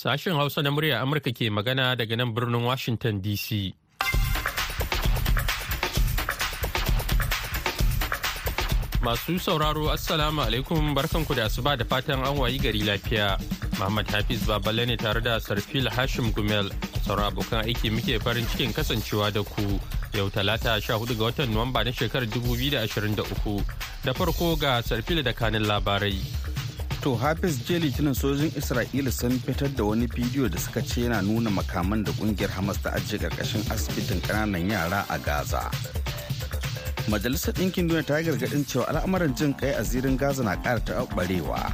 Sashen Hausa na murya Amurka ke magana daga nan birnin Washington DC. Masu sauraro Assalamu alaikum barkanku da asuba da fatan an wayi gari lafiya. Muhammad Hafiz Baballe ne tare da Sarfil Hashim Gumel. Sauran abokan aiki muke farin cikin kasancewa da ku. Yau talata 14 ga watan Nuwamba na shekarar 2023. Da farko ga Sarfil da kanin labarai. To Hafiz je litinin sojin Isra'ila sun fitar da wani bidiyo da suka ce yana nuna makaman da ƙungiyar Hamas ta ajiye ƙarƙashin asibitin ƙananan yara a Gaza. Majalisar Ɗinkin Duniya ta gargaɗin cewa al'amuran jin kai a zirin Gaza na ƙara taɓarewa.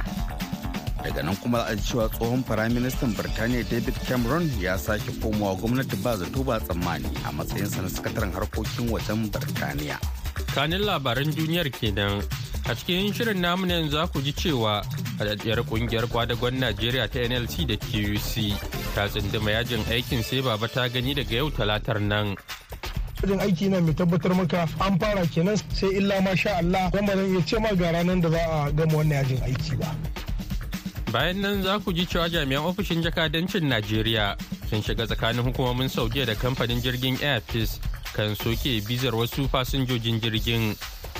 Daga nan kuma a cewa tsohon Firaministan Birtaniya David Cameron ya sake komawa gwamnati ba zato ba tsammani a matsayinsa na sakataren harkokin wajen Birtaniya. Kanin labaran duniyar kenan a cikin shirin namu yanzu za ku ji cewa haɗaɗɗiyar ƙungiyar kwadagon najeriya ta nlc da tuc ta tsindima yajin aikin sai baba ta gani daga yau talatar nan. Yajin aiki na mai tabbatar maka an fara kenan sai illa ma sha Allah don ba zan iya ce ma ga ranar da za a gama wannan yajin aiki ba. bayan nan za ku ji cewa jami'an ofishin jakadancin najeriya sun shiga tsakanin hukumomin saudiya da kamfanin jirgin airpeace kan soke bizar wasu fasinjojin jirgin.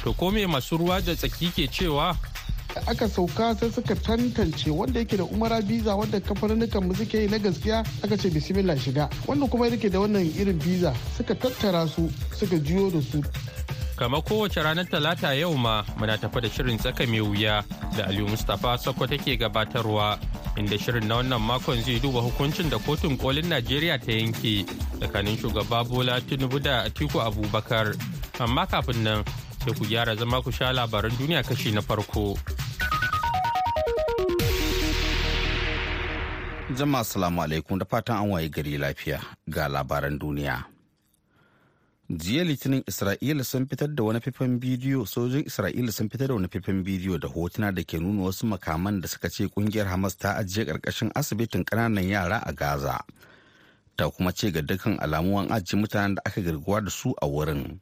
To ko me masu ruwa da tsaki ke cewa? Aka sauka sai suka tantance wanda yake da umara biza wanda kamfanin mu suke yi na gaskiya aka ce bismillah shiga. Wanda kuma yake da wannan irin biza suka tattara su suka jiyo da su. Kama kowace ranar talata yau ma muna tafa da shirin tsaka mai wuya da aliyu mustapha sakko take gabatarwa inda shirin na wannan makon zai duba hukuncin da kotun kolin najeriya ta yanke tsakanin shugaba bola tinubu da atiku abubakar. Amma kafin nan sai ku gyara zama ku sha labaran duniya kashi na farko. Jama'a salamu alaikum da fatan an waye gari lafiya ga labaran duniya. Jiya Litinin Isra'ila sun fitar da wani faifan bidiyo sojin Isra'ila sun fitar da wani faifan bidiyo da hotuna da ke nuna wasu makaman da suka ce ƙungiyar Hamas ta ajiye ƙarƙashin asibitin ƙananan yara a Gaza. Ta kuma ce ga dukkan alamu an ajiye mutanen da aka garguwa da su a wurin.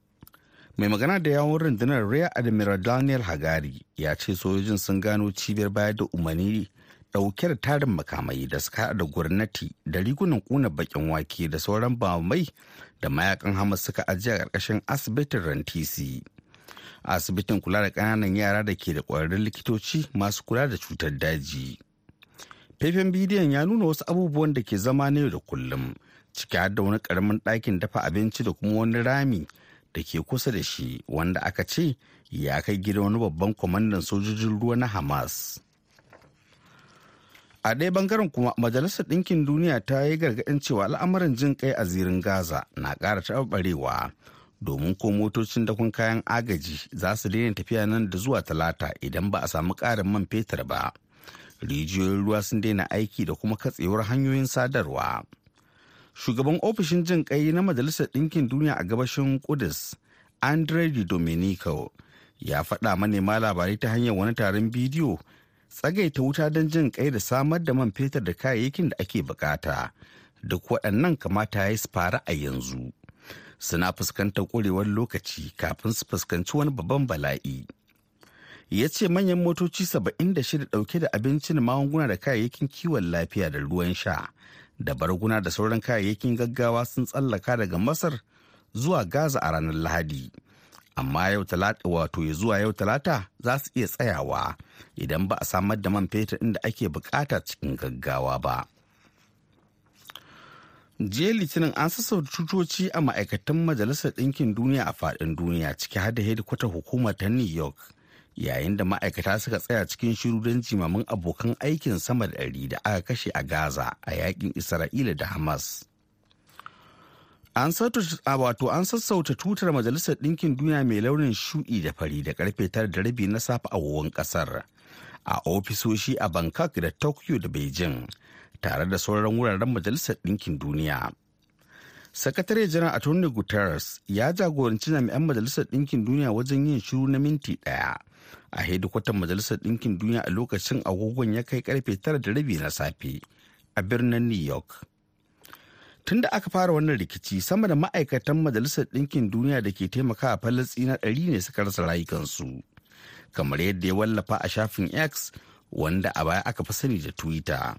Mai magana da yawon rundunar Rear Admiral Daniel Hagari ya ce sojojin sun gano cibiyar bayar da umarni ɗauke da tarin makamai da suka da gwamnati da rigunan kuna bakin wake da sauran bamai da mayaƙan hamas suka ajiye a ƙarƙashin asibitin rantisi. Asibitin kula da ƙananan yara da ke da ƙwararrun likitoci masu kula da cutar daji. Faifan bidiyon ya nuna wasu abubuwan da ke zama na yau da kullum ciki har da wani ƙaramin ɗakin dafa abinci da kuma wani rami da ke kusa da shi wanda aka ce ya kai gidan wani babban kwamandan sojojin ruwa na hamas. A ɗaya ɓangaren kuma majalisar ɗinkin duniya ta yi gargaɗin cewa al'amuran jin kai a zirin gaza na ƙara taɓarewa domin ko motocin dakon kayan agaji za su daina tafiya nan da zuwa talata idan ba a samu ƙarin man fetur ba. Rijiyoyin ruwa sun daina aiki da kuma katsewar hanyoyin sadarwa. Shugaban ofishin jin kai na majalisar ɗinkin duniya a gabashin kudus andre di domenico ya faɗa manema labarai ta hanyar wani taron bidiyo tsagaita wuta don jin kai da samar da man fetur da kayayyakin da ake buƙata. Duk waɗannan kamata ya yi su fara a yanzu. Suna fuskantar ƙurewar lokaci kafin su fuskanci wani babban bala'i. Ya ce manyan motoci 76 ɗauke da abincin magunguna da kayayyakin kiwon lafiya da ruwan sha da barguna da sauran kayayyakin gaggawa sun tsallaka daga masar zuwa gaza a ranar lahadi. Amma yau talata wato ya zuwa yau talata za su iya tsayawa idan ba a samar da man fetur inda ake buƙata cikin gaggawa ba. Jiya litinin an sassauta cutoci a ma'aikatan majalisar ɗinkin duniya a faɗin duniya ciki har da hedikwatar hukumar ta new york yayin da ma'aikata suka tsaya cikin shiru don jimamin abokan aikin sama da ɗari da aka kashe a gaza a yaƙin isra'ila da hamas. An wato an sassauta tutar Majalisar Ɗinkin Duniya mai launin shuɗi da fari da ƙarfe tara da rabi na safe a wawan ƙasar. A ofisoshi a Bangkok da Tokyo da Beijing, tare da sauran wuraren Majalisar Ɗinkin Duniya. Sakatare Janar Attorney Guterres ya jagoranci jami'an Majalisar Ɗinkin Duniya wajen yin shiru na minti ɗaya. A hedikwatar Majalisar Ɗinkin Duniya a lokacin agogon ya kai ƙarfe tara da rabi na safe a birnin New York. Tun da aka fara wannan rikici sama da ma'aikatan majalisar ɗinkin duniya da ke taimaka a falastina ɗari ne suka rasa rayukansu. Kamar yadda ya wallafa a shafin x wanda a baya aka fi sani da twitter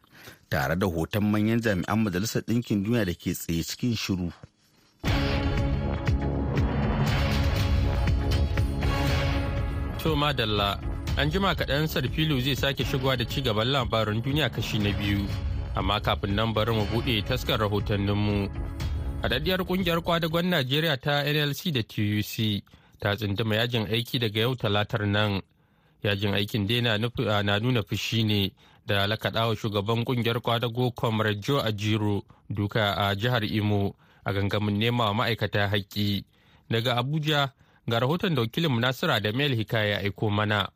tare da hoton manyan jami'an majalisar ɗinkin duniya da ke tsaye cikin shiru. To madalla an jima kaɗan sarfilu zai sake shigowa da ci gaban labaran duniya kashi na biyu. Amma kafin nan bari mu buɗe taskar rahotanninmu. Haɗaɗɗiyar ƙungiyar kwadagon najeriya ta nlc da tuc ta tsunduma yajin aiki daga yau talatar nan. Yajin aikin dai na nuna fushi ne da lakaɗawa shugaban ƙungiyar kwadago comrade joe ajiro duka a jihar imo a gangamin nema ma'aikata haƙƙi. Daga abuja ga rahoton da wakilin nasira da mel hikaya aiko mana.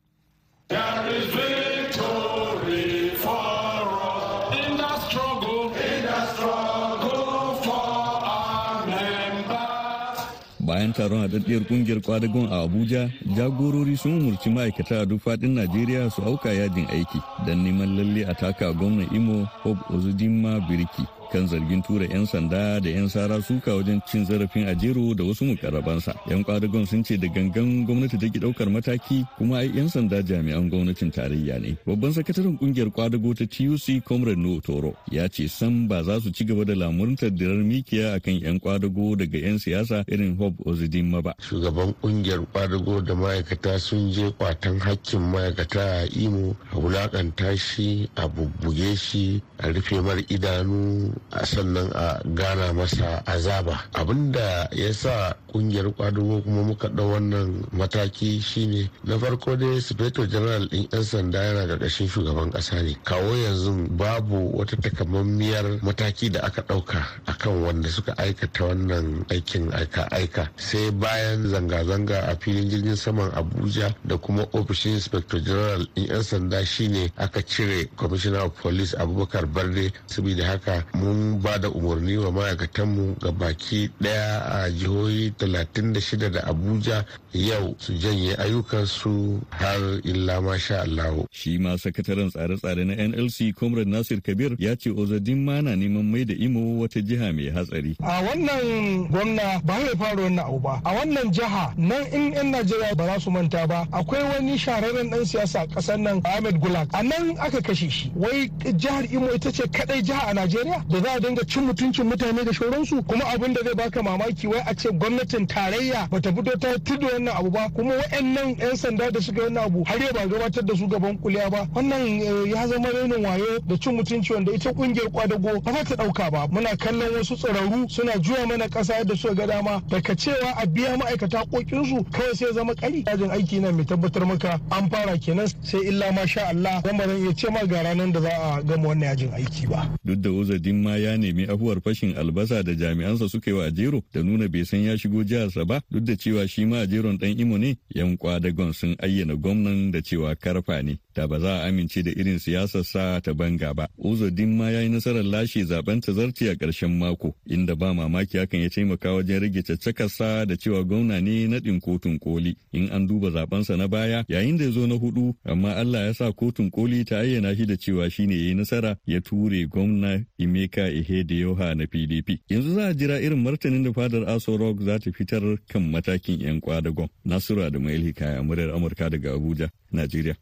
Bayan taron haɗaɗɗiyar ƙungiyar kwadagon a abuja jagorori sun umarci ma'aikata a duk faɗin najeriya su auka yajin aiki don neman lalle a taka gwamnan imo hope ozudinma birki kan zargin tura 'yan sanda da 'yan sara suka wajen cin zarafin ajero da wasu mukarrabansa. 'Yan kwadagon sun ce da gangan gwamnati ta ki ɗaukar mataki kuma ai 'yan sanda jami'an gwamnatin tarayya ne. Babban sakataren ƙungiyar kwadago ta TUC Comrade No Toro ya ce san ba za su ci gaba da lamurtar dirar mikiya akan 'yan kwadago daga 'yan siyasa irin Hob Ozidinma ba. Shugaban ƙungiyar kwadago da ma'aikata sun je kwatan hakkin ma'aikata a Imo a wulaƙanta shi a bubbuge shi a rufe mar idanu sannan a gana masa azaba. Abinda ya sa ƙungiyar kwadugo kuma muka ɗau wannan mataki shine na farko dai sufeto general ɗin 'yan sanda yana ƙarƙashin shugaban ƙasa ne. Kawo yanzu babu wata takamammiyar mataki da aka ɗauka akan wanda suka aikata wannan aikin aika-aika. Sai bayan zanga-zanga a filin jirgin saman abuja da kuma ofishin inspector general ɗin 'yan sanda shine aka cire commissioner of police abubakar barde. Saboda haka mun ba da umarni wa ma'aikatanmu ga baki ɗaya a jihohi 36 da abuja yau su janye ayyukansu har illa masha Allah. Shi ma sakataren tsare-tsare na NLC Comrade Nasir Kabir ya ce Ozadin ma na neman mai da Imo wata jiha mai hatsari. A wannan gwamna ba zai fara wannan abu ba. A wannan jiha nan in 'yan Najeriya ba za su manta ba akwai wani shahararren dan siyasa a ƙasar nan Ahmed Gulak. A nan aka kashe shi. Wai jihar Imo ita ce kadai jiha a Najeriya da za a dinga cin mutuncin mutane da shauransu kuma abin da zai baka mamaki wai a ce gwamnatin tarayya bata fito ta tudu wannan abu ba kuma wa'annan 'yan sanda da suka wannan abu har ba gabatar da su gaban kuliya ba. Wannan ya zama renin wayo da cin mutunci wanda ita ƙungiyar kwadago ba za ta ɗauka ba. Muna kallon wasu tsararru suna juya mana kasa yadda suka ga dama. Daga cewa a biya ma'aikata kokinsu kawai sai zama kari yajin aiki na mai tabbatar maka an fara kenan sai illa ma sha Allah dan ba zan iya ce ma ga ranar da za a gama wannan yajin aiki ba. Duk da uzadin ma ya nemi afuwar fashin albasa da jami'ansa suka yi wa ajero da nuna bai san ya shigo jiharsa ba duk da cewa shi ma ajeron dan imo ne? Yan kwadagon sun ayyana gwamnan da cewa karfa ne. Da ba za a amince da irin siyasar sa ta banga ba. Uzodin ma ya yi nasarar lashe zaɓen tazarci a ƙarshen mako inda ba mamaki hakan ya taimaka wajen rage caccakarsa da cewa gwamna ne naɗin kotun koli. In an duba zabensa na baya yayin da ya zo na huɗu amma Allah ya sa kotun koli ta ayyana shi da cewa shine ya yi nasara ya ture gwamna Emeka Ihedioha na PDP yanzu za a jira irin martanin da fadar Aso Rock za ta fitar kan matakin 'yan kwadagon. Nasura da Mail Hikaya muryar Amurka daga Abuja Najeriya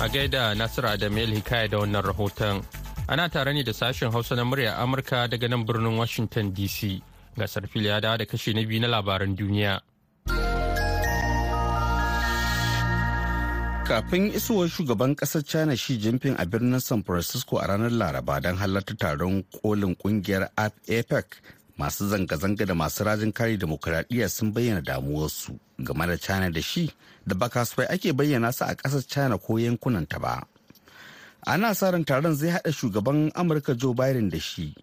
A gaida Nasiru Adamel Hikaya da wannan rahoton. Ana tare ne da sashen Hausa na murya Amurka daga nan birnin Washington DC. Gasar fili ya dawo da kashe na biyu na labaran duniya. Kafin isowar shugaban ƙasar China Xi Jinping a birnin San Francisco a ranar Laraba don halarta taron kolin ƙungiyar APEC masu zanga-zanga da masu rajin kare demokuraɗiyya sun bayyana damuwarsu game da China da shi da ba kasafai ake bayyana su a ƙasar China ko yankunanta ba. Ana sa ran taron zai haɗa shugaban Amurka Joe Biden da shi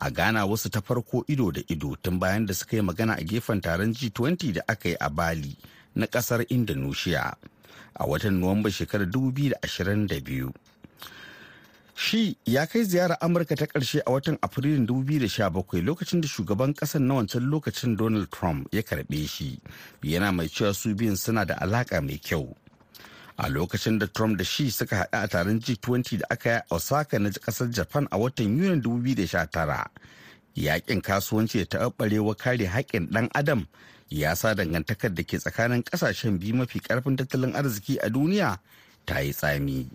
a gana wasu ta farko ido da ido tun bayan da suka yi magana a gefen taron G20 da aka yi a Bali na ƙasar Indonesia a watan Nuwamba shekarar 2022. Shi ya kai ziyarar Amurka ta ƙarshe a watan Afrilun 2017 lokacin da shugaban ƙasar na wancan lokacin Donald Trump ya karɓe shi. Yana mai cewa su biyun suna da alaƙa mai kyau. A lokacin da Trump da shi suka haɗu a taron G20 da aka yi a Osaka na ƙasar Japan a watan Yunin 2019. yaƙin kasuwanci da taɓarewa kare haƙƙin ɗan adam ya sa dangantakar da ke tsakanin ƙasashen biyu mafi ƙarfin tattalin arziki a duniya ta yi tsami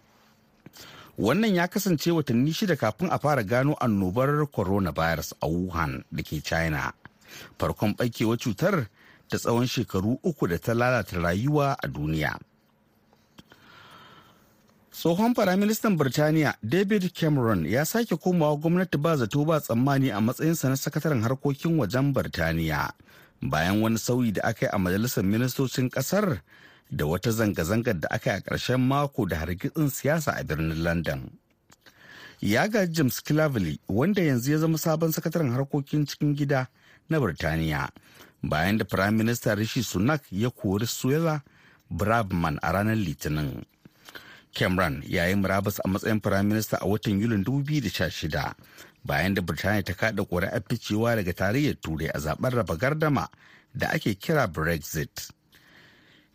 wannan ya kasance watanni shida kafin a fara gano annobar coronavirus a wuhan da ke china. Farkon ɓarkewar cutar ta tsawon shekaru uku da ta lalata rayuwa a duniya. Tsohon firaministan birtaniya david cameron ya sake komawa gwamnati ba zato ba tsammani a matsayinsa na sakataren harkokin wajen birtaniya bayan wani sauyi da aka yi a majalisar ministocin ƙasar da wata zanga-zangar da aka yi a ƙarshen mako da hargitsin siyasa a birnin london. Ya ga james clavely wanda yanzu ya zama sabon sakataren harkokin cikin gida na birtaniya bayan da firayim minista rishi sunak ya kori suela brabman a ranar litinin. Cameron ya yi murabus a matsayin firayim minista a watan yulin 2016 bayan da birtaniya ta kada ƙuri'ar ficewa daga tarayyar turai a zaɓen raba gardama da ake kira brexit.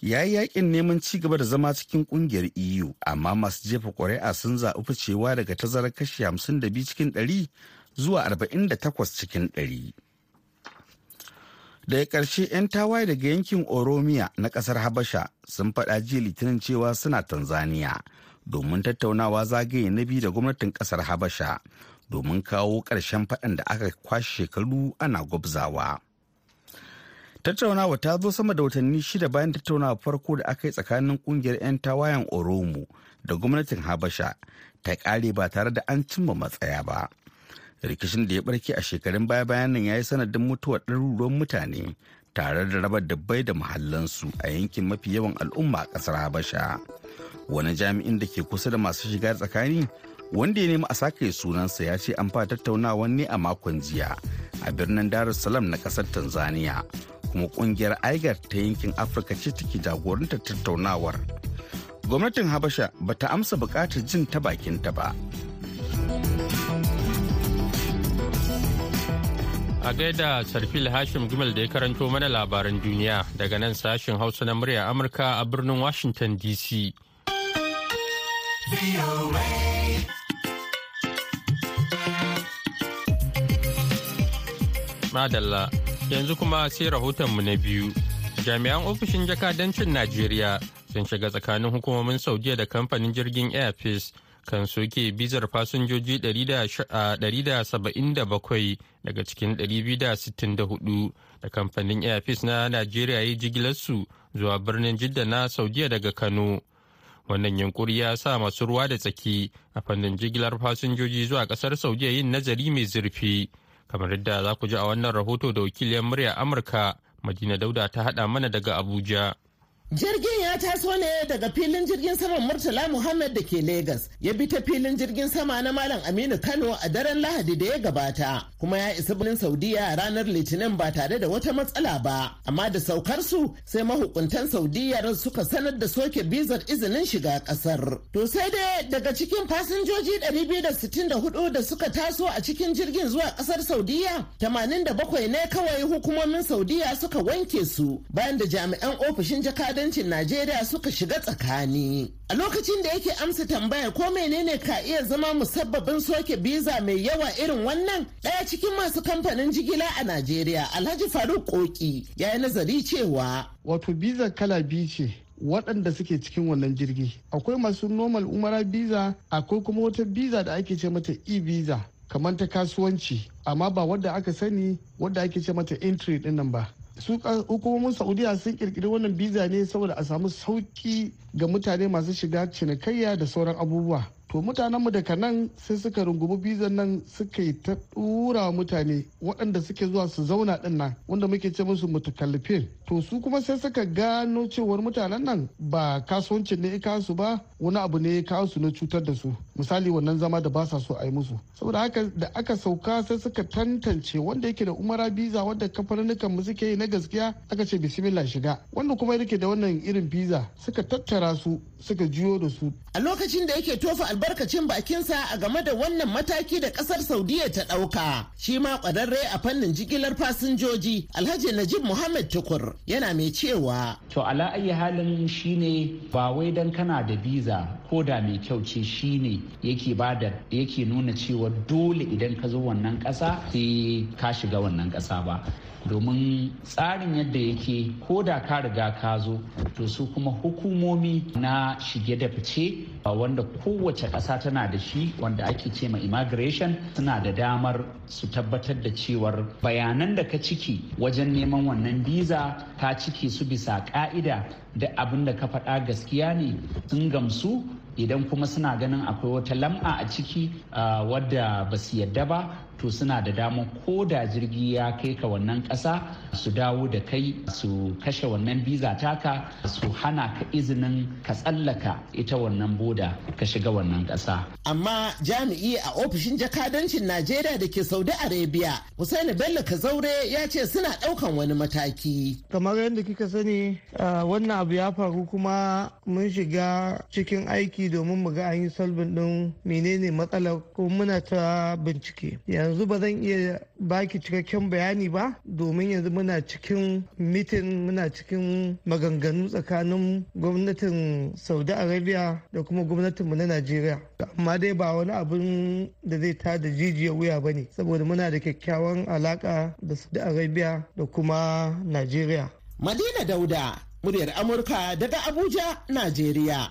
Ya yi yaƙin neman ci gaba da zama cikin ƙungiyar eu amma masu jefa ƙuri'a sun zaɓi ficewa daga tazarar kashi 52 cikin 100 zuwa 48 cikin 100 daga ƙarshe 'yan tawaye daga yankin oromiya na ƙasar habasha sun faɗa jiya litinin cewa suna tanzania domin tattaunawa zagaye na biyu da gwamnatin ƙasar habasha domin kawo ƙarshen faɗan da aka kwashe shekaru ana gwabzawa. Tattaunawa ta zo sama da watanni shida bayan tattaunawa farko da aka yi tsakanin ƙungiyar 'yan tawayen oromo da gwamnatin habasha ta ƙare ba tare da an cimma matsaya ba. Rikicin da ya barke a shekarun baya bayan nan ya yi sanadin mutuwar ɗaruruwan mutane tare da raba dabbai da mahallansu a yankin mafi yawan al'umma a ƙasar habasha. Wani jami'in da ke kusa da masu shiga tsakani wanda ya nemi a sake sunansa ya ce an fara tattaunawa ne a makon jiya a birnin dar na ƙasar tanzania kuma ƙungiyar igar ta yankin afirka ce take jagorantar tattaunawar. Gwamnatin habasha bata amsa buƙatar jin ta bakinta ba. A gaida Sarfil Hashim Gumel da ya karanto mana labaran duniya daga nan sashen Hausa na murya Amurka a birnin Washington DC. Madalla, yanzu kuma sai rahotonmu na biyu. Jami'an ofishin jakadancin Najeriya sun shiga tsakanin hukumomin Saudiya da kamfanin jirgin Airpeace kan soke bizar fasinjoji 177 daga cikin 264 da kamfanin airpeace na najeriya ya jigilarsu zuwa birnin jidda na saudiya daga kano wannan yunkuri ya sa masu ruwa da tsaki a fannin jigilar fasinjoji zuwa ƙasar saudiya yin nazari mai zurfi kamar yadda za ku ji a wannan rahoto da wakiliyar murya amurka madina dauda ta haɗa mana daga abuja. Jirgin ya taso ne daga filin jirgin saman Murtala Muhammad da ke Legas, ya bi ta filin jirgin sama na Malam Aminu Kano a daren Lahadi da ya gabata, kuma ya isa birnin Saudiya ranar Litinin ba tare da wata matsala ba. Amma da saukar su sai mahukuntan Saudiya suka sanar da soke bizar izinin shiga ƙasar. To sai dai daga cikin fasinjoji 264 da suka taso a cikin jirgin zuwa ƙasar Saudiya, 87 ne kawai hukumomin Saudiya suka wanke su bayan da jami'an ofishin jakada kudancin Najeriya suka shiga tsakani. A lokacin da yake amsa tambayar ko menene ka iya zama musabbabin soke biza mai yawa irin wannan ɗaya cikin masu kamfanin jigila a Najeriya Alhaji Faruk Koki ya yi nazari cewa. Wato biza kala biyu ce waɗanda suke cikin wannan jirgi. Akwai masu normal umara biza akwai kuma wata biza da ake ce mata e-visa kamar ta kasuwanci amma ba wadda aka sani wadda ake ce mata entry ɗin nan ba. Su hukumomin saudiya sun kirkiri wannan biza ne saboda a samu sauƙi ga mutane masu shiga cinikayya da sauran abubuwa. To mutanenmu daga nan sai suka rungumi bizan nan suka yi ta dura mutane waɗanda suke zuwa su zauna ɗin nan wanda muke ce musu mutakallifin to su kuma sai suka gano cewar mutanen nan ba kasuwancin ne ya su ba wani abu ne ya kawo su na cutar da su misali wannan zama da ba sa so a yi musu saboda haka da aka sauka sai suka tantance wanda yake da umara biza wanda kamfanin mu suke yi na gaskiya aka ce bismillah shiga wanda kuma yake da wannan irin biza suka tattara su suka jiyo da su a lokacin da yake tofa albarkacin bakinsa a game da wannan mataki da ƙasar Saudiya ta ɗauka. Shi ma ƙwararre a fannin jigilar fasinjoji Alhaji Najib Muhammad Tukur yana mai cewa. To ala ayi halin shine ba wai dan kana da biza da mai kyau ce shine yake ba da yake nuna cewa dole idan ka zo wannan ƙasa sai ka shiga wannan ƙasa ba. Domin tsarin yadda yake ko da ka riga ka zo to su kuma hukumomi na shige da fice wanda kowace ƙasa tana da shi wanda ake ce ma immigration suna da damar su tabbatar da cewar bayanan da ka ciki wajen neman wannan biza ka ciki su bisa ka'ida da abin da ka faɗa gaskiya ne sun gamsu. Idan kuma suna ganin akwai wata lam'a a ciki wadda ba su yadda ba to suna da damar ko da jirgi ya kai ka wannan ƙasa su dawo da kai su kashe wannan biza taka su hana ka izinin ka tsallaka ita wannan boda ka shiga wannan ƙasa. Amma jami'i a ofishin jakadancin Najeriya da ke Saudi Arabia, Hussaini Bello Kazaure ya ce suna ɗaukan wani mataki. Kamar yadda kika sani wannan abu ya faru kuma mun shiga cikin aiki domin mu ga an yi salbin ɗin menene matsalar ko muna ta bincike. Yanzu ba zan iya baki cikakken bayani ba domin yanzu muna cikin mitin muna cikin maganganu tsakanin gwamnatin saudi arabia da kuma gwamnatinmu na najeriya. Amma dai ba wani abin da zai ta da jijiya wuya ba ne saboda muna da kyakkyawan alaka da saudi arabia da kuma najeriya. Madina dauda muryar amurka daga abuja najeriya.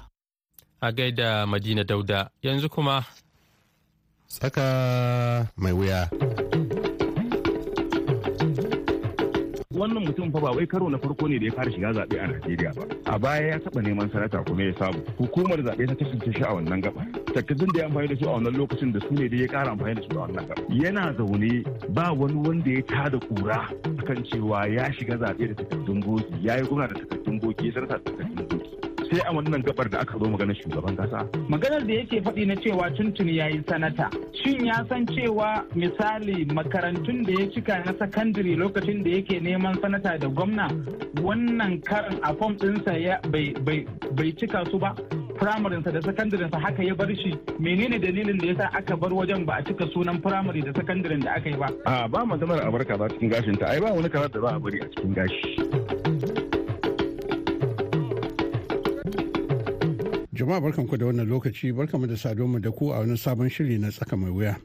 A gaida madina dauda yanzu kuma tsaka mai wuya. wannan mutum fa ba wai karo na farko ne da ya fara shiga zaɓe a Najeriya ba. A baya ya taɓa neman sanata kuma ya samu. Hukumar zaɓe ta tantance shi a wannan gaba. Takardun da ya amfani da su a wannan lokacin da su ne da ya ƙara amfani da su a wannan gaba. Yana zaune ba wani wanda ya tada kura akan cewa ya shiga zaɓe da takardun boki, ya yi gwamna da takardun boki, ya sanata da takardun boki. Sai a wannan gabar da aka zo maganar shugaban kasa. Maganar da yake faɗi na cewa tuntuni ya yi sanata. Shin ya san cewa misali makarantun da ya cika na sakandare lokacin da yake neman sanata da gwamna wannan karin a fom ɗinsa bai cika su ba? firamarinsa da sakandarinsa haka ya bar shi menene dalilin da yasa aka bar wajen ba a cika sunan firamare da sakandaren da aka yi ba a ba maganar a bar kaza cikin gashin ta ai ba wani kaza da za a bari a cikin gashi Jama'a barkanku da wannan lokaci barkanmu da saduwa da ku a wani sabon shiri na tsaka mai wuya.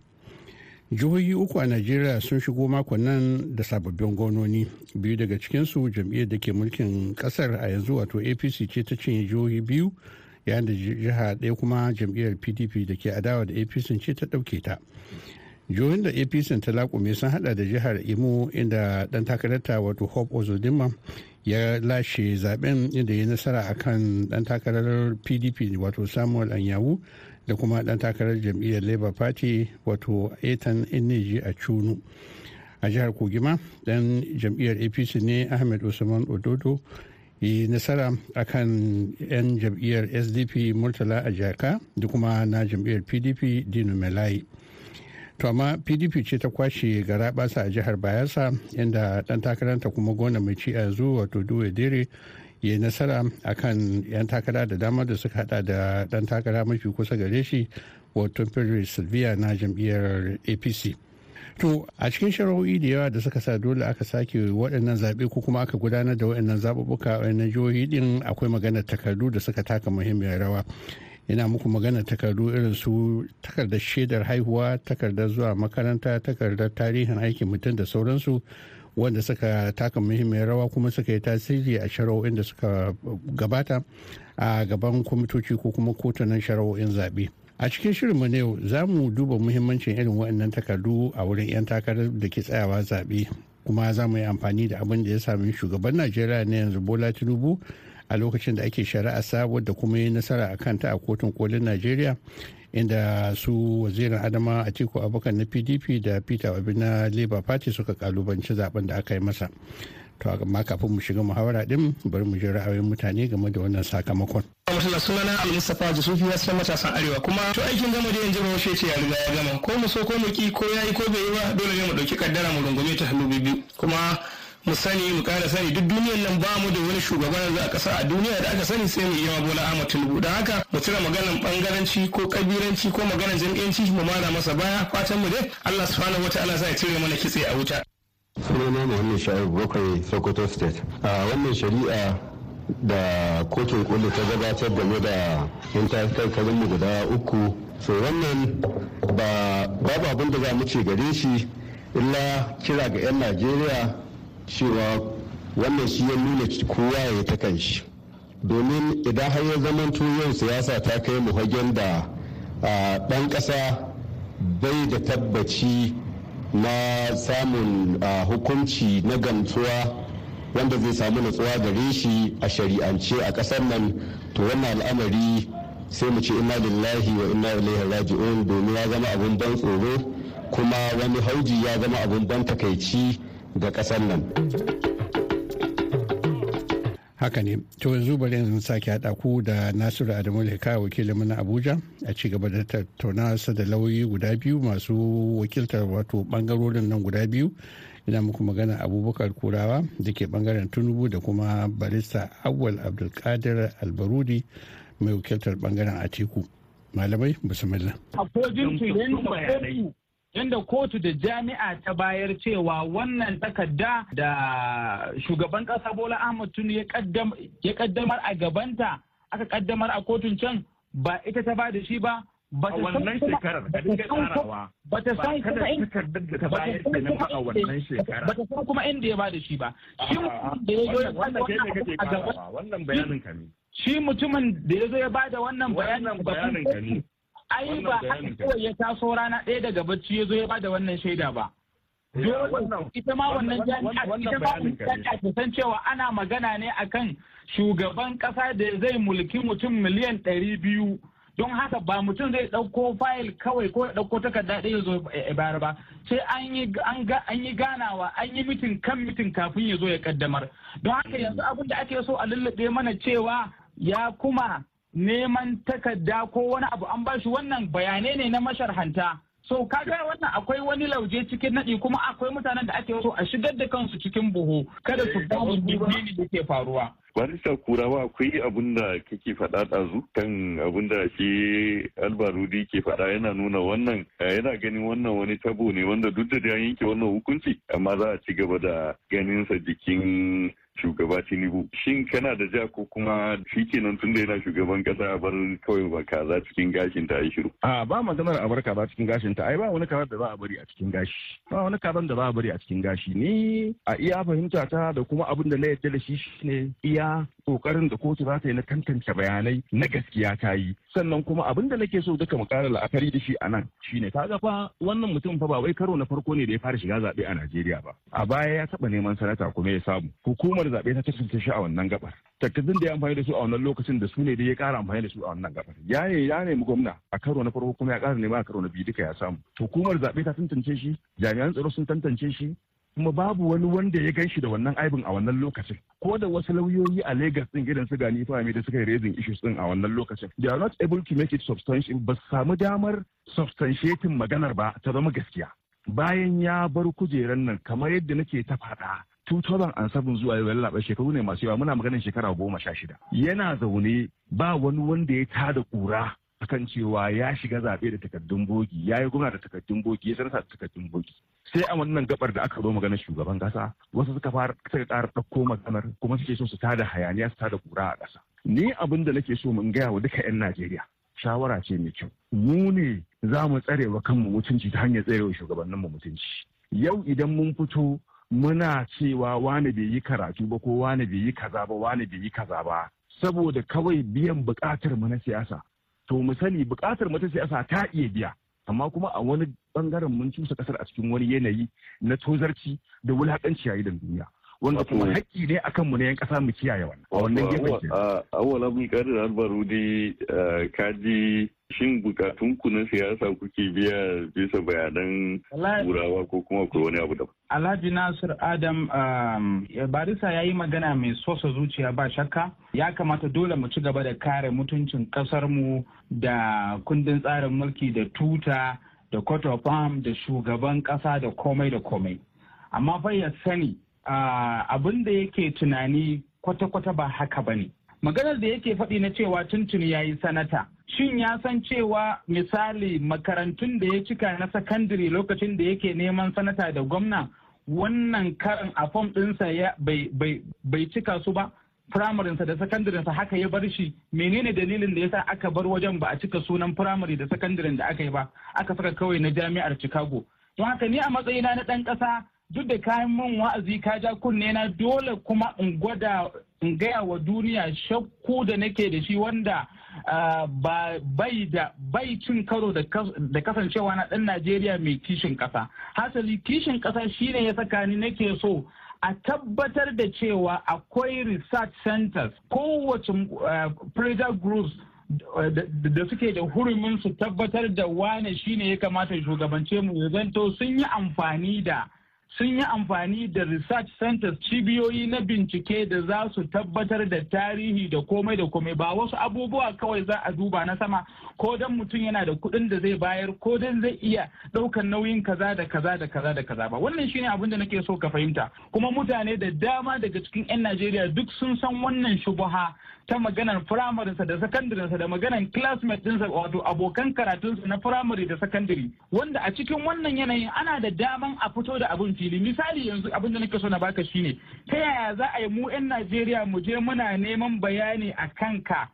Jihohi uku a Najeriya sun shigo makon nan da sababbin gononi biyu daga cikinsu jam'iyyar da ke mulkin ƙasar a yanzu wato APC ce ta cinye jihohi biyu yayin da jiha ɗaya kuma jam'iyyar PDP da ke adawa da APC ce ta ɗauke ta. jihohin da apc ta lakume sun hada da jihar imo inda dan takararta wato hope ozodinma ya lashe zaɓen inda ya nasara akan dan takarar pdp wato samuel anyawu da kuma dan takarar jam'iyyar labour party wato ethan ineji a cunu a jihar kogima dan jam'iyyar apc ne ahmed usman ododo yi nasara akan 'yan jam'iyyar sdp murtala a jaka da kuma na jam'iyyar pdp dino melai to amma pdp ce ta kwashe gara basa a jihar bayelsa inda dan takaranta kuma gona mai ci a yanzu wato duwe dere ya yi nasara akan 'yan takara da dama da suka hada da dan takara mafi kusa gare shi wato pedro silvia na jam'iyyar apc to a cikin shari'o'i da yawa da suka sa dole aka sake waɗannan zaɓe ko kuma aka gudanar da waɗannan zaɓuɓɓuka na jihohi din akwai maganar takardu da suka taka muhimmiyar rawa. Yana muku magana takardu irin su takardar shaidar haihuwa takardar zuwa makaranta takardar tarihin aikin mutum da sauransu wanda suka taka muhimmiyar rawa kuma suka yi tasiri a shari'o'in da suka gabata a gaban kwamitoci ko kuma kotunan shari'o'in zaɓe. A cikin shirinmu na yau za mu duba muhimmancin irin waɗannan takardu a wurin 'yan takarar da ke tsayawa zaɓe. Kuma za mu yi amfani da abin da ya sami shugaban najeriya na yanzu bola tinubu a lokacin da ake shari'a sabuwar da kuma yi nasara a kanta a kotun kolin najeriya inda su wazirin adama a tiku abokan na pdp da peter obi na labour party suka kalubanci zaɓen da aka yi masa. To amma kafin mu shiga muhawara din bari mu ji ra'ayoyin mutane game da wannan sakamakon. Mutala sunana Al-Mustapha Jusufi wasu matasan Arewa. Kuma to aikin gama da yanzu Bahaushe ce ya riga ya gama. Ko mu so ko mu ki ko yayi ko bai yi ba dole ne mu ɗauki kaddara mu rungume ta hannu biyu kuma mu sani mu kara sani. Duk duniyar nan ba mu da wani shugaba yanzu a ƙasa a duniya da aka sani sai mu iya bola ahmad tinubu. Don haka mu cire maganan bangaranci ko kabiranci ko maganan jam'iyyanci mu mara masa baya. Fatan mu dai allah subhanahu wataala zai cire mana kitse a wuta. Sunana muhammad sha'ib bakwai sokoto state. A wannan shari'a da kotun koli ta gabatar game da yan mu guda uku. So wannan ba babu abin da za mu ce gare shi illa kira ga 'yan najeriya cewa wannan shi ya nuna kowa ya ta kan shi. Domin idan har ya zamanto yau siyasa ta kai mu hagen da ɗan ƙasa bai da tabbaci na samun hukunci na gamsuwa wanda zai samu natsuwa gare shi a shari'ance a ƙasar nan to wannan al'amari sai mu ce inna lillahi wa inna ilaihi raji'un domin ya zama abun ban tsoro kuma wani hauji ya zama abun ban takaici ga ƙasar nan. Haka ne. To yanzu bari yanzu sake haɗa ku da nasiru adamu leka wakilin na abuja a ci gaba da tattauna da lauyi guda biyu masu wakiltar wato ɓangarorin nan guda biyu. Ina muku magana abubakar kurawa da ke ɓangaren tunubu da kuma barista awwal abdulkadir albarudi mai wakiltar ɓangaren atiku. Malamai bismillah. Yadda kotu da jami'a ta bayar cewa wannan takarda da shugaban kasa bola ahmad tunu ya kaddamar a gabanta aka kaddamar a kotun can ba ita ta ba da shi ba a wannan shekarar ka dinga tsarawa ba ta san kuma takardar da ta bayar da nan a wannan shekara ba ta san kuma inda ya ba da shi ba. Shi da ya zo ya wannan kake wannan bayanin ka ne. Shi mutumin da ya zo ya ba da wannan bayanin bayanin ka ne. Ai ba haka kawai ya taso rana ɗaya daga bacci ya zo ya ba da wannan shaida ba. Ita ma wannan jami'a ita ma wannan jami'a ta san cewa ana magana ne akan shugaban ƙasa da zai mulki mutum miliyan ɗari biyu. Don haka ba mutum zai ɗauko fayil kawai ko ya ɗauko takarda ɗaya ya zo ya bayar ba. Sai an yi ganawa an yi mitin kan mitin kafin ya zo ya kaddamar don haka yanzu abin da ake so a lullube mana cewa ya kuma neman takarda ko wani abu an bashi wannan bayanai ne na masharhanta. So kaga wannan akwai wani lauje cikin naɗi kuma akwai mutanen da ake so a shigar da kansu cikin buhu kada su samu bibini da ke faruwa. Barista kurawa akwai abun da kake faɗa ɗazu kan abun da shi albarudi ke faɗa yana nuna wannan yana ganin wannan wani tabo ne wanda duk da ya yanke wannan hukunci amma za a ci gaba da ganinsa jikin shugaba tinubu. Shin kana da ja ko kuma shi kenan tun da yana shugaban kasa a bar kawai ba kaza cikin gashin ta yi shiru? A ba maganar a bar kaza cikin gashin ta. Ai ba wani kaza da za a bari a cikin gashi. Ba wani kazan da za a bari a cikin gashi. Ni a iya fahimta ta da kuma abin da na yadda da shi shine iya ƙoƙarin da kotu za ta yi na tantance bayanai na gaskiya ta yi. Sannan kuma abin da nake so duka mu kara la'akari da shi a nan shine kaga fa wannan mutum fa ba wai karo na farko ne da ya fara shiga zaɓe a Najeriya ba. A baya ya taɓa neman sanata kuma ya samu. Hukumar zaɓe ta tantance shi a wannan gabar takardun da ya amfani da su a wannan lokacin da su ne da ya ƙara amfani da su a wannan gabar ya ne ya nemi gwamna a karo na farko kuma ya ƙara nema a karo na biyu duka ya samu. Hukumar zaɓe ta tantance shi jami'an tsaro sun tantance shi kuma babu wani wanda ya gan shi da wannan aibin a wannan lokacin. Ko da wasu lauyoyi a Lagos din irin su gani fahimi da suka yi raising issues din a wannan lokacin they are not able to make it substantial ba samu damar substantiating maganar ba ta zama gaskiya. Bayan ya bar kujeran nan kamar yadda nake ta faɗa 2007 zuwa yau laɓa shekaru ne masu yawa muna maganin shekara goma sha shida. Yana zaune ba wani wanda ya tada ƙura akan cewa ya shiga zaɓe da takardun bogi ya yi gwamna da takardun bogi ya sanata da takardun bogi. Sai a wannan gabar da aka zo maganar shugaban kasa wasu suka fara suka ƙara ɗauko maganar kuma suke so su tada hayaniya su tada kura a ƙasa. Ni abin da nake so mun gaya wa duka 'yan najeriya shawara ce mai kyau. Mu ne za mu tsare wa kanmu mutunci ta hanyar tsare wa shugabanninmu mutunci. Yau idan mun fito muna cewa wani bai yi karatu ba ko wani bai yi kaza ba wani bai yi kaza ba saboda kawai biyan buƙatar mu na siyasa. To mu sani buƙatar mu ta siyasa ta iya biya amma kuma a wani ɓangaren mun cusa ƙasar a cikin wani yanayi na tozarci da wulaƙanci a idan duniya. Wanda kuma haƙƙi ne akan mu na yan ƙasa mu kiyaye wannan a wannan gefen ke awwal abin kadir albaru dai kaji shin bukatun ku na siyasa kuke biya bisa bayanan turawa ko kuma akwai wani abu daban? Alhaji Nasir Adam barisa ya yi magana mai sosa zuciya ba shakka. Ya kamata dole mu ci gaba da kare mutuncin kasarmu da kundin tsarin mulki da tuta da court of arm da shugaban kasa da komai da komai amma fa ya sani abin da yake tunani kwata-kwata ba haka ba ne. Maganar da yake faɗi na cewa tuntuni ya yi sanata. Shin ya san cewa misali makarantun da ya cika na sakandare lokacin da yake neman sanata da gwamna wannan karin a fom ɗinsa bai cika su ba? Firamarinsa da sakandaren haka ya bar shi. Menene dalilin da yasa aka bar wajen ba a cika sunan firamare da sakandaren da aka yi ba? Aka saka kawai na jami'ar chicago. Don haka ni a matsayina na ɗan ƙasa duk da kayan min wa'azi ka ja kunne na dole kuma in gwada in gaya wa duniya shakku da nake da shi wanda ba bai da bai cin karo da kasancewa na ɗan najeriya mai kishin ƙasa. Hasali kishin ƙasa shine ya saka ni nake so a tabbatar da cewa akwai research centers kowace uh, pressure groups da suke da hurumin su tabbatar da wane shine ya kamata shugabance mu zanto sun yi amfani da sun yi amfani da research centers cibiyoyi na bincike da za su tabbatar da tarihi da komai da komai. Ba wasu abubuwa kawai za a duba na sama ko dan mutum yana da kuɗin da zai bayar ko dan zai iya ɗaukan nauyin kaza da kaza da kaza da kaza ba. Wannan shine abin da nake so ka fahimta. Kuma mutane da dama daga cikin 'yan najeriya duk sun san wannan shubuha ta maganar firamarinsa da sakandaren da maganar classmate ɗinsa wato abokan karatunsa na firamare da sakandare wanda a cikin wannan yanayin ana da daman a fito da abin fili. Misali yanzu abin da nake so na baka shine ta yaya za a yi mu 'yan najeriya mu je muna neman bayani a kanka?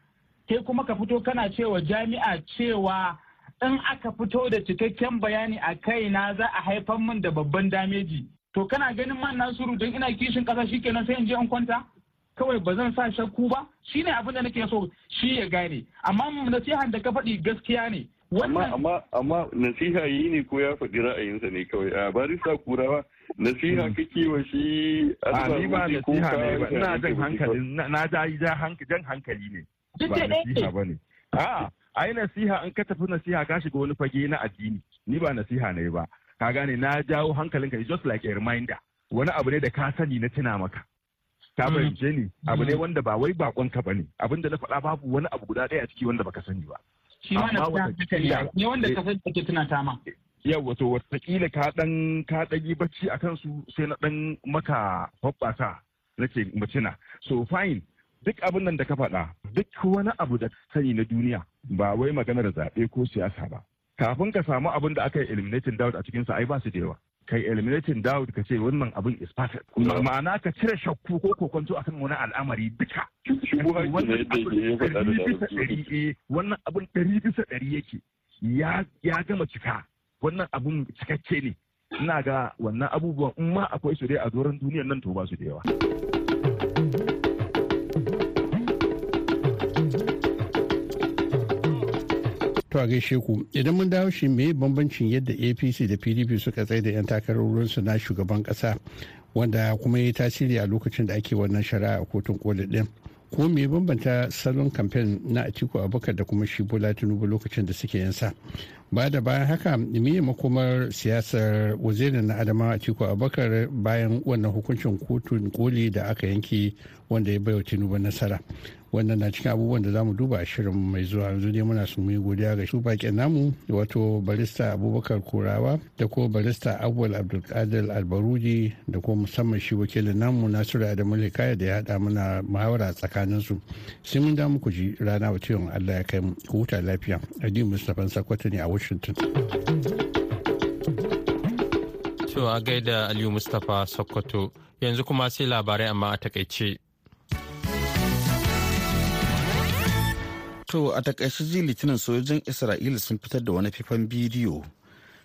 Ke kuma ka fito kana cewa jami'a cewa in aka fito da cikakken bayani a kaina za a haifar min da babban dameji. To kana ganin man nasiru don ina kishin kasa shikenan sai in je in kwanta? Kawai ba zan sa shakku ba shine abin da nake so shi ya gane. Amma nasihan da ka faɗi gaskiya ne. Amma amma nasiha yi ne ko ya faɗi ra'ayinsa ne kawai? A barista kurawa nasiha kake wa shi a ni ba nasiha ne ba. ina jan hankali na ja jan hankali ne. Ba nasiha ba ne. A ai nasiha in ka tafi nasiha ka shiga wani fage na addini ni ba nasiha ne ba. Ka gane na jawo hankalinka just like a reminder. Wani abu ne da ka sani na tuna maka. Ka fahimce ni? Abu ne wanda ba wai bakon ka ba ne abin da na faɗa babu wani abu guda ɗaya a ciki wanda baka sani ba. Shi ma na ne. wanda ka sani ake tuna ta ma. Yau wato wataƙila ka dan ka yi bacci a kansu sai na dan maka hoɓɓasa. Nake mutuna so fine duk abin nan da ka faɗa duk wani abu da sani na duniya ba wai maganar zaɓe ko siyasa ba. Kafin ka samu abin da aka yi eliminating doubt a cikinsa ai ba su da yawa. Kai eliminating doubt ka ce wannan abin is perfect. Ma'ana ka cire shakku ko kokonto akan wani al'amari duka. Wannan abin ɗari bisa ɗari yake. Ya gama cika. Wannan abin cikakke ne. Ina ga wannan abubuwan in ma akwai su dai a doron duniyar nan to ba su da yawa. To a gaishe ku idan mun dawo shi me bambancin yadda APC da PDP suka tsaye da 'yan takarorinsu na shugaban kasa wanda kuma ya tasiri a lokacin da ake wannan shari'a a kotun koli din. Kuma me bambanta salon kamfen na Atiku Abubakar da kuma shi Bola Tinubu lokacin da suke yansa. Ba da bayan haka me makomar siyasar wazirin na Adamawa Atiku Abubakar bayan wannan hukuncin kotun koli da aka yanke wanda ya baiwa Tinubu nasara. wannan na cikin abubuwan da za mu duba a shirin mai zuwa. Yanzu dai muna su yi godiya ga su bakin namu wato barista abubakar kurawa da ko barista awwal abdulkadir albaruji da ko musamman shi wakilin namu nasiru adamu kaya da ya haɗa mana muhawara tsakanin su sai mun da muku ji rana wa ciwon allah ya kai mu. Ku huta lafiya. Adi mustapha sakwato ne a washington. To a gaida aliyu mustapha sokoto yanzu kuma sai labarai amma a taƙaice. To a taƙaice ji litinin sojojin Isra'ila sun fitar da wani fifan bidiyo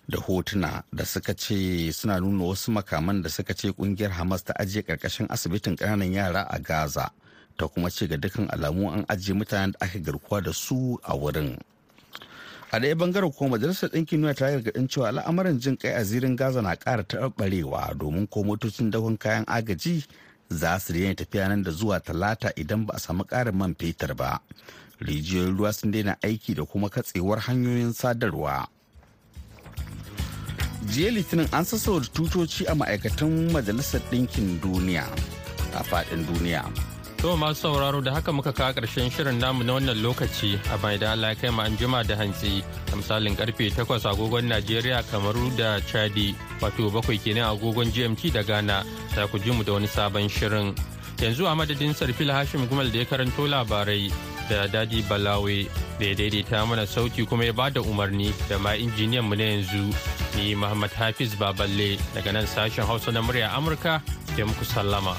da hotuna da suka ce suna nuna wasu makaman da suka ce ƙungiyar Hamas ta ajiye ƙarƙashin asibitin ƙananan yara a Gaza ta kuma ce ga dukkan alamu an ajiye mutanen da aka garkuwa da su a wurin. A ɗaya ɓangaren kuma majalisar ɗinkin duniya ta gargaɗin cewa al'amuran jin kai a zirin Gaza na ƙara taɓarewa domin ko motocin dakon kayan agaji za su daina tafiya nan da zuwa talata idan ba a samu ƙarin man fetur ba. Rijiyoyin ruwa sun daina aiki da kuma katsewar hanyoyin sadarwa. Jiya litinin an sassauta tutoci a ma'aikatan majalisar ɗinkin duniya a faɗin duniya. To masu sauraro da haka muka kawo ƙarshen shirin namu na wannan lokaci. A bai da Allah kai mu an jima da hantsi a misalin ƙarfe 8 agogon Najeriya Kamaru da Chadi wato bakwai kenan agogon GMT da Ghana za ku ji mu da wani sabon shirin. Yanzu a madadin Sarfil Hashim Gumal da ya karanto labarai da Dadi Balawe da ya daidaita mana sauti kuma ya ba da umarni da ma injiniyan mu na yanzu ni Muhammad Hafiz Baballe daga nan sashen Hausa na murya Amurka ke muku sallama.